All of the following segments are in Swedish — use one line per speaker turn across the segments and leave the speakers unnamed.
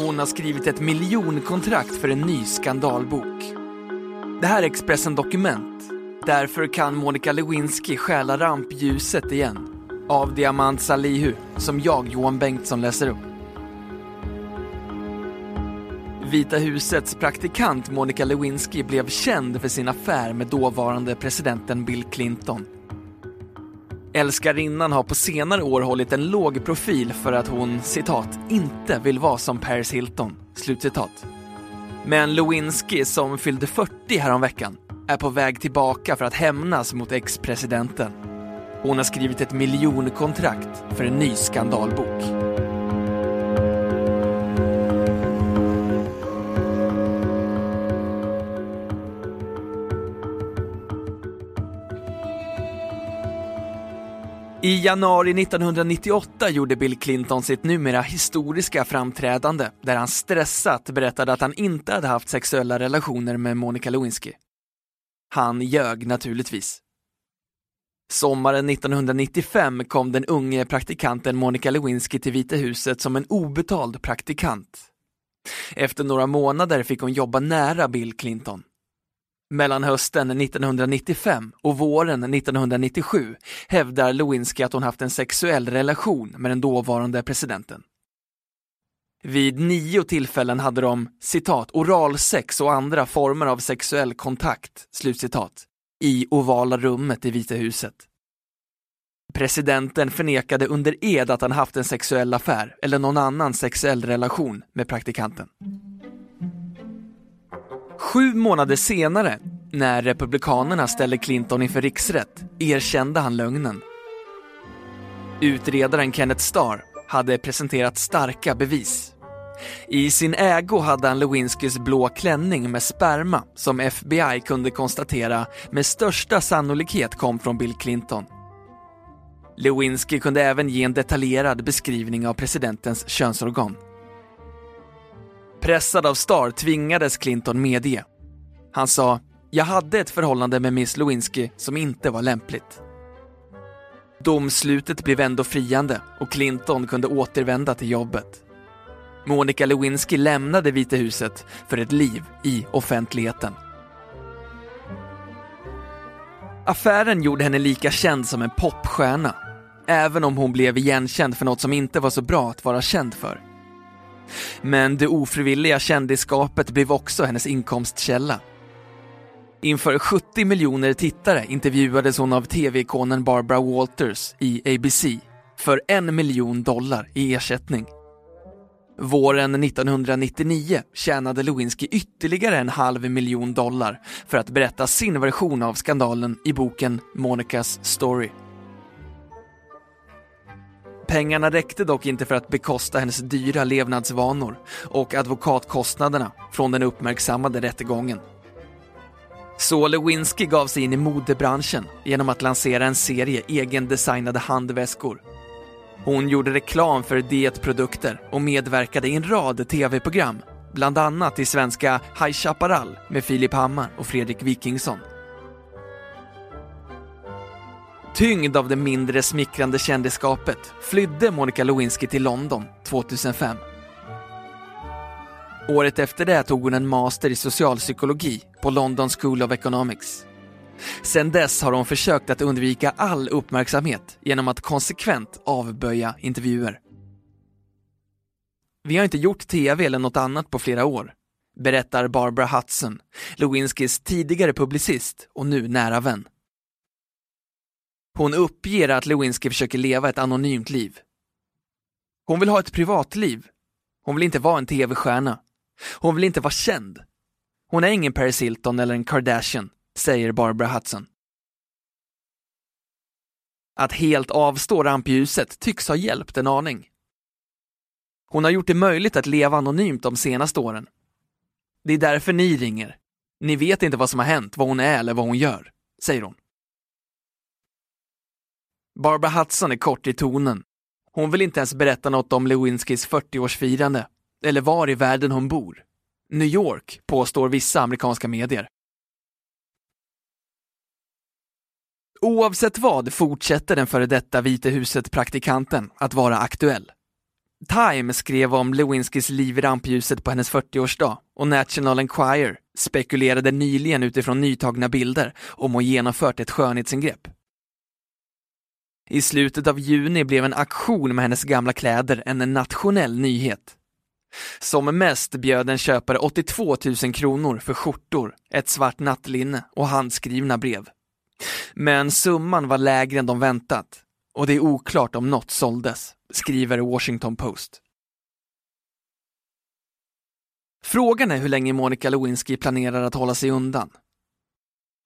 Hon har skrivit ett miljonkontrakt för en ny skandalbok. Det här är Expressen Dokument. Därför kan Monica Lewinsky stjäla rampljuset igen. Av Diamant Salihu, som jag, Johan Bengtsson, läser upp. Vita husets praktikant Monica Lewinsky blev känd för sin affär med dåvarande presidenten Bill Clinton. Älskarinnan har på senare år hållit en låg profil för att hon, citat, inte vill vara som Paris Hilton, slutcitat. Men Lewinsky, som fyllde 40 häromveckan, är på väg tillbaka för att hämnas mot ex-presidenten. Hon har skrivit ett miljonkontrakt för en ny skandalbok. I januari 1998 gjorde Bill Clinton sitt numera historiska framträdande där han stressat berättade att han inte hade haft sexuella relationer med Monica Lewinsky. Han ljög naturligtvis. Sommaren 1995 kom den unge praktikanten Monica Lewinsky till Vita huset som en obetald praktikant. Efter några månader fick hon jobba nära Bill Clinton. Mellan hösten 1995 och våren 1997 hävdar Lewinsky att hon haft en sexuell relation med den dåvarande presidenten. Vid nio tillfällen hade de, citat, oralsex och andra former av sexuell kontakt, slutcitat, i ovala rummet i Vita huset. Presidenten förnekade under ed att han haft en sexuell affär eller någon annan sexuell relation med praktikanten. Sju månader senare, när Republikanerna ställde Clinton inför riksrätt, erkände han lögnen. Utredaren Kenneth Starr hade presenterat starka bevis. I sin ägo hade han Lewinskys blå klänning med sperma som FBI kunde konstatera med största sannolikhet kom från Bill Clinton. Lewinsky kunde även ge en detaljerad beskrivning av presidentens könsorgan. Pressad av Star tvingades Clinton medge. Han sa, jag hade ett förhållande med Miss Lewinsky som inte var lämpligt. Domslutet blev ändå friande och Clinton kunde återvända till jobbet. Monica Lewinsky lämnade Vita huset för ett liv i offentligheten. Affären gjorde henne lika känd som en popstjärna, även om hon blev igenkänd för något som inte var så bra att vara känd för. Men det ofrivilliga kändisskapet blev också hennes inkomstkälla. Inför 70 miljoner tittare intervjuades hon av tv-ikonen Barbara Walters i ABC för en miljon dollar i ersättning. Våren 1999 tjänade Lewinsky ytterligare en halv miljon dollar för att berätta sin version av skandalen i boken Monicas Story. Pengarna räckte dock inte för att bekosta hennes dyra levnadsvanor och advokatkostnaderna från den uppmärksammade rättegången. Så Lewinsky gav sig in i modebranschen genom att lansera en serie egendesignade handväskor. Hon gjorde reklam för dietprodukter och medverkade i en rad tv-program, bland annat i svenska High Chaparral med Filip Hammar och Fredrik Wikingsson. Tyngd av det mindre smickrande kändisskapet flydde Monica Lewinsky till London 2005. Året efter det tog hon en master i socialpsykologi på London School of Economics. Sedan dess har hon försökt att undvika all uppmärksamhet genom att konsekvent avböja intervjuer. Vi har inte gjort tv eller något annat på flera år, berättar Barbara Hudson, Lewinskys tidigare publicist och nu nära vän. Hon uppger att Lewinsky försöker leva ett anonymt liv. Hon vill ha ett privatliv. Hon vill inte vara en tv-stjärna. Hon vill inte vara känd. Hon är ingen Paris Hilton eller en Kardashian, säger Barbara Hudson. Att helt avstå rampljuset tycks ha hjälpt en aning. Hon har gjort det möjligt att leva anonymt de senaste åren. Det är därför ni ringer. Ni vet inte vad som har hänt, vad hon är eller vad hon gör, säger hon. Barbara Hudson är kort i tonen. Hon vill inte ens berätta något om Lewinskys 40-årsfirande, eller var i världen hon bor. New York, påstår vissa amerikanska medier. Oavsett vad fortsätter den före detta Vita huset-praktikanten att vara aktuell. Time skrev om Lewinskys liv i rampljuset på hennes 40-årsdag och National Enquirer spekulerade nyligen utifrån nytagna bilder om hon genomfört ett skönhetsingrepp. I slutet av juni blev en aktion med hennes gamla kläder en nationell nyhet. Som mest bjöd en köpare 82 000 kronor för skjortor, ett svart nattlinne och handskrivna brev. Men summan var lägre än de väntat och det är oklart om något såldes, skriver Washington Post. Frågan är hur länge Monica Lewinsky planerar att hålla sig undan.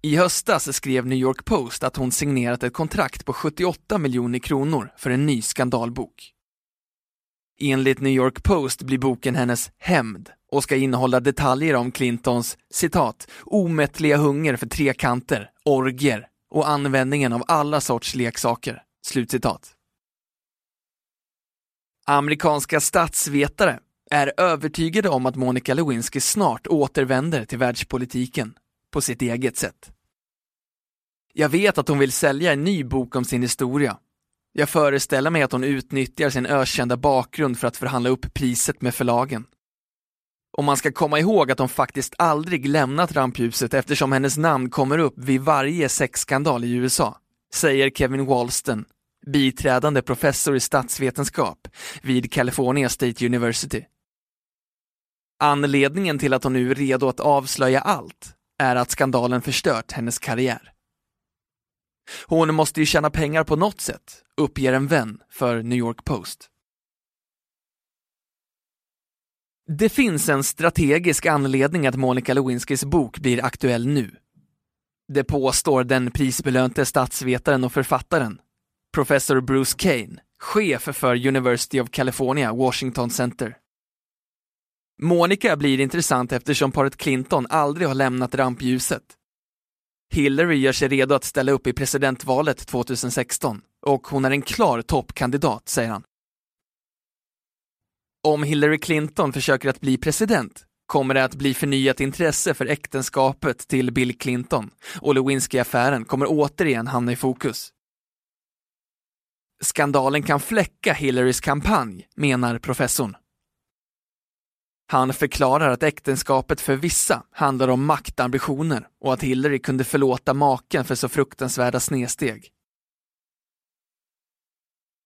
I höstas skrev New York Post att hon signerat ett kontrakt på 78 miljoner kronor för en ny skandalbok. Enligt New York Post blir boken hennes hämnd och ska innehålla detaljer om Clintons citat, omättliga hunger för trekanter, orger och användningen av alla sorts leksaker. Slutcitat. Amerikanska statsvetare är övertygade om att Monica Lewinsky snart återvänder till världspolitiken på sitt eget sätt. Jag vet att hon vill sälja en ny bok om sin historia. Jag föreställer mig att hon utnyttjar sin ökända bakgrund för att förhandla upp priset med förlagen. Och man ska komma ihåg att hon faktiskt aldrig lämnat rampljuset eftersom hennes namn kommer upp vid varje sexskandal i USA, säger Kevin Walston, biträdande professor i statsvetenskap vid California State University. Anledningen till att hon nu är redo att avslöja allt är att skandalen förstört hennes karriär. Hon måste ju tjäna pengar på något sätt, uppger en vän för New York Post. Det finns en strategisk anledning att Monica Lewinskys bok blir aktuell nu. Det påstår den prisbelönte statsvetaren och författaren, professor Bruce Kane, chef för University of California, Washington Center. Monica blir intressant eftersom paret Clinton aldrig har lämnat rampljuset. Hillary gör sig redo att ställa upp i presidentvalet 2016 och hon är en klar toppkandidat, säger han. Om Hillary Clinton försöker att bli president kommer det att bli förnyat intresse för äktenskapet till Bill Clinton och Lewinsky-affären kommer återigen hamna i fokus. Skandalen kan fläcka Hillarys kampanj, menar professorn. Han förklarar att äktenskapet för vissa handlar om maktambitioner och att Hillary kunde förlåta maken för så fruktansvärda snedsteg.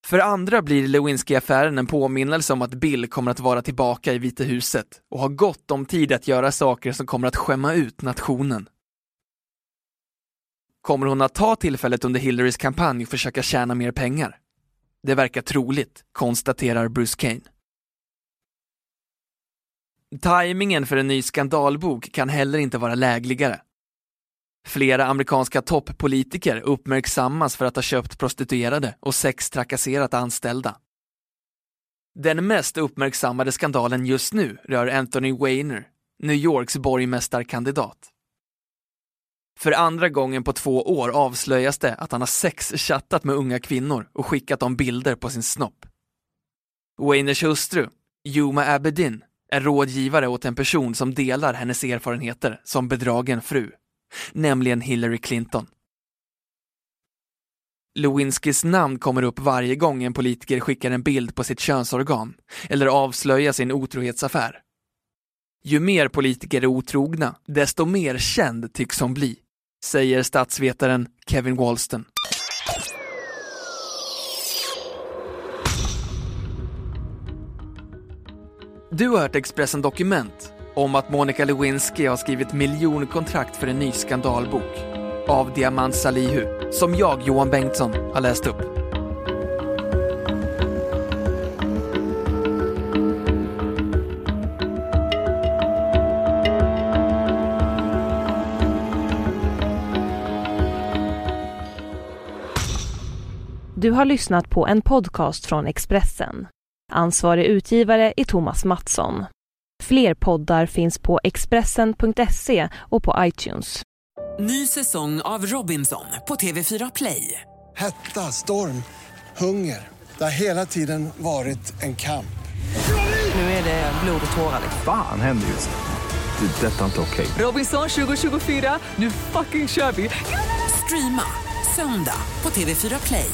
För andra blir Lewinsky-affären en påminnelse om att Bill kommer att vara tillbaka i Vita huset och har gott om tid att göra saker som kommer att skämma ut nationen. Kommer hon att ta tillfället under Hillarys kampanj och försöka tjäna mer pengar? Det verkar troligt, konstaterar Bruce Kane. Timingen för en ny skandalbok kan heller inte vara lägligare. Flera amerikanska toppolitiker uppmärksammas för att ha köpt prostituerade och sextrakasserat anställda. Den mest uppmärksammade skandalen just nu rör Anthony Weiner, New Yorks borgmästarkandidat. För andra gången på två år avslöjas det att han har sexchattat med unga kvinnor och skickat dem bilder på sin snopp. Weiners hustru, Yuma Abedin, är rådgivare åt en person som delar hennes erfarenheter som bedragen fru, nämligen Hillary Clinton. Lewinskys namn kommer upp varje gång en politiker skickar en bild på sitt könsorgan eller avslöjar sin otrohetsaffär. Ju mer politiker är otrogna, desto mer känd tycks hon bli, säger statsvetaren Kevin Walston. Du har hört Expressen Dokument om att Monica Lewinsky har skrivit miljonkontrakt för en ny skandalbok av Diamant Salihu, som jag, Johan Bengtsson, har läst upp.
Du har lyssnat på en podcast från Expressen. Ansvarig utgivare är Thomas Mattsson. Fler poddar finns på Expressen.se och på iTunes.
Ny säsong av Robinson på TV4 Play.
Hetta, storm, hunger. Det har hela tiden varit en kamp.
Nu är det blod och tårar.
Fan händer just nu. Det. är Detta är inte okej.
Robinson 2024, nu fucking kör vi! Streama söndag på TV4 Play.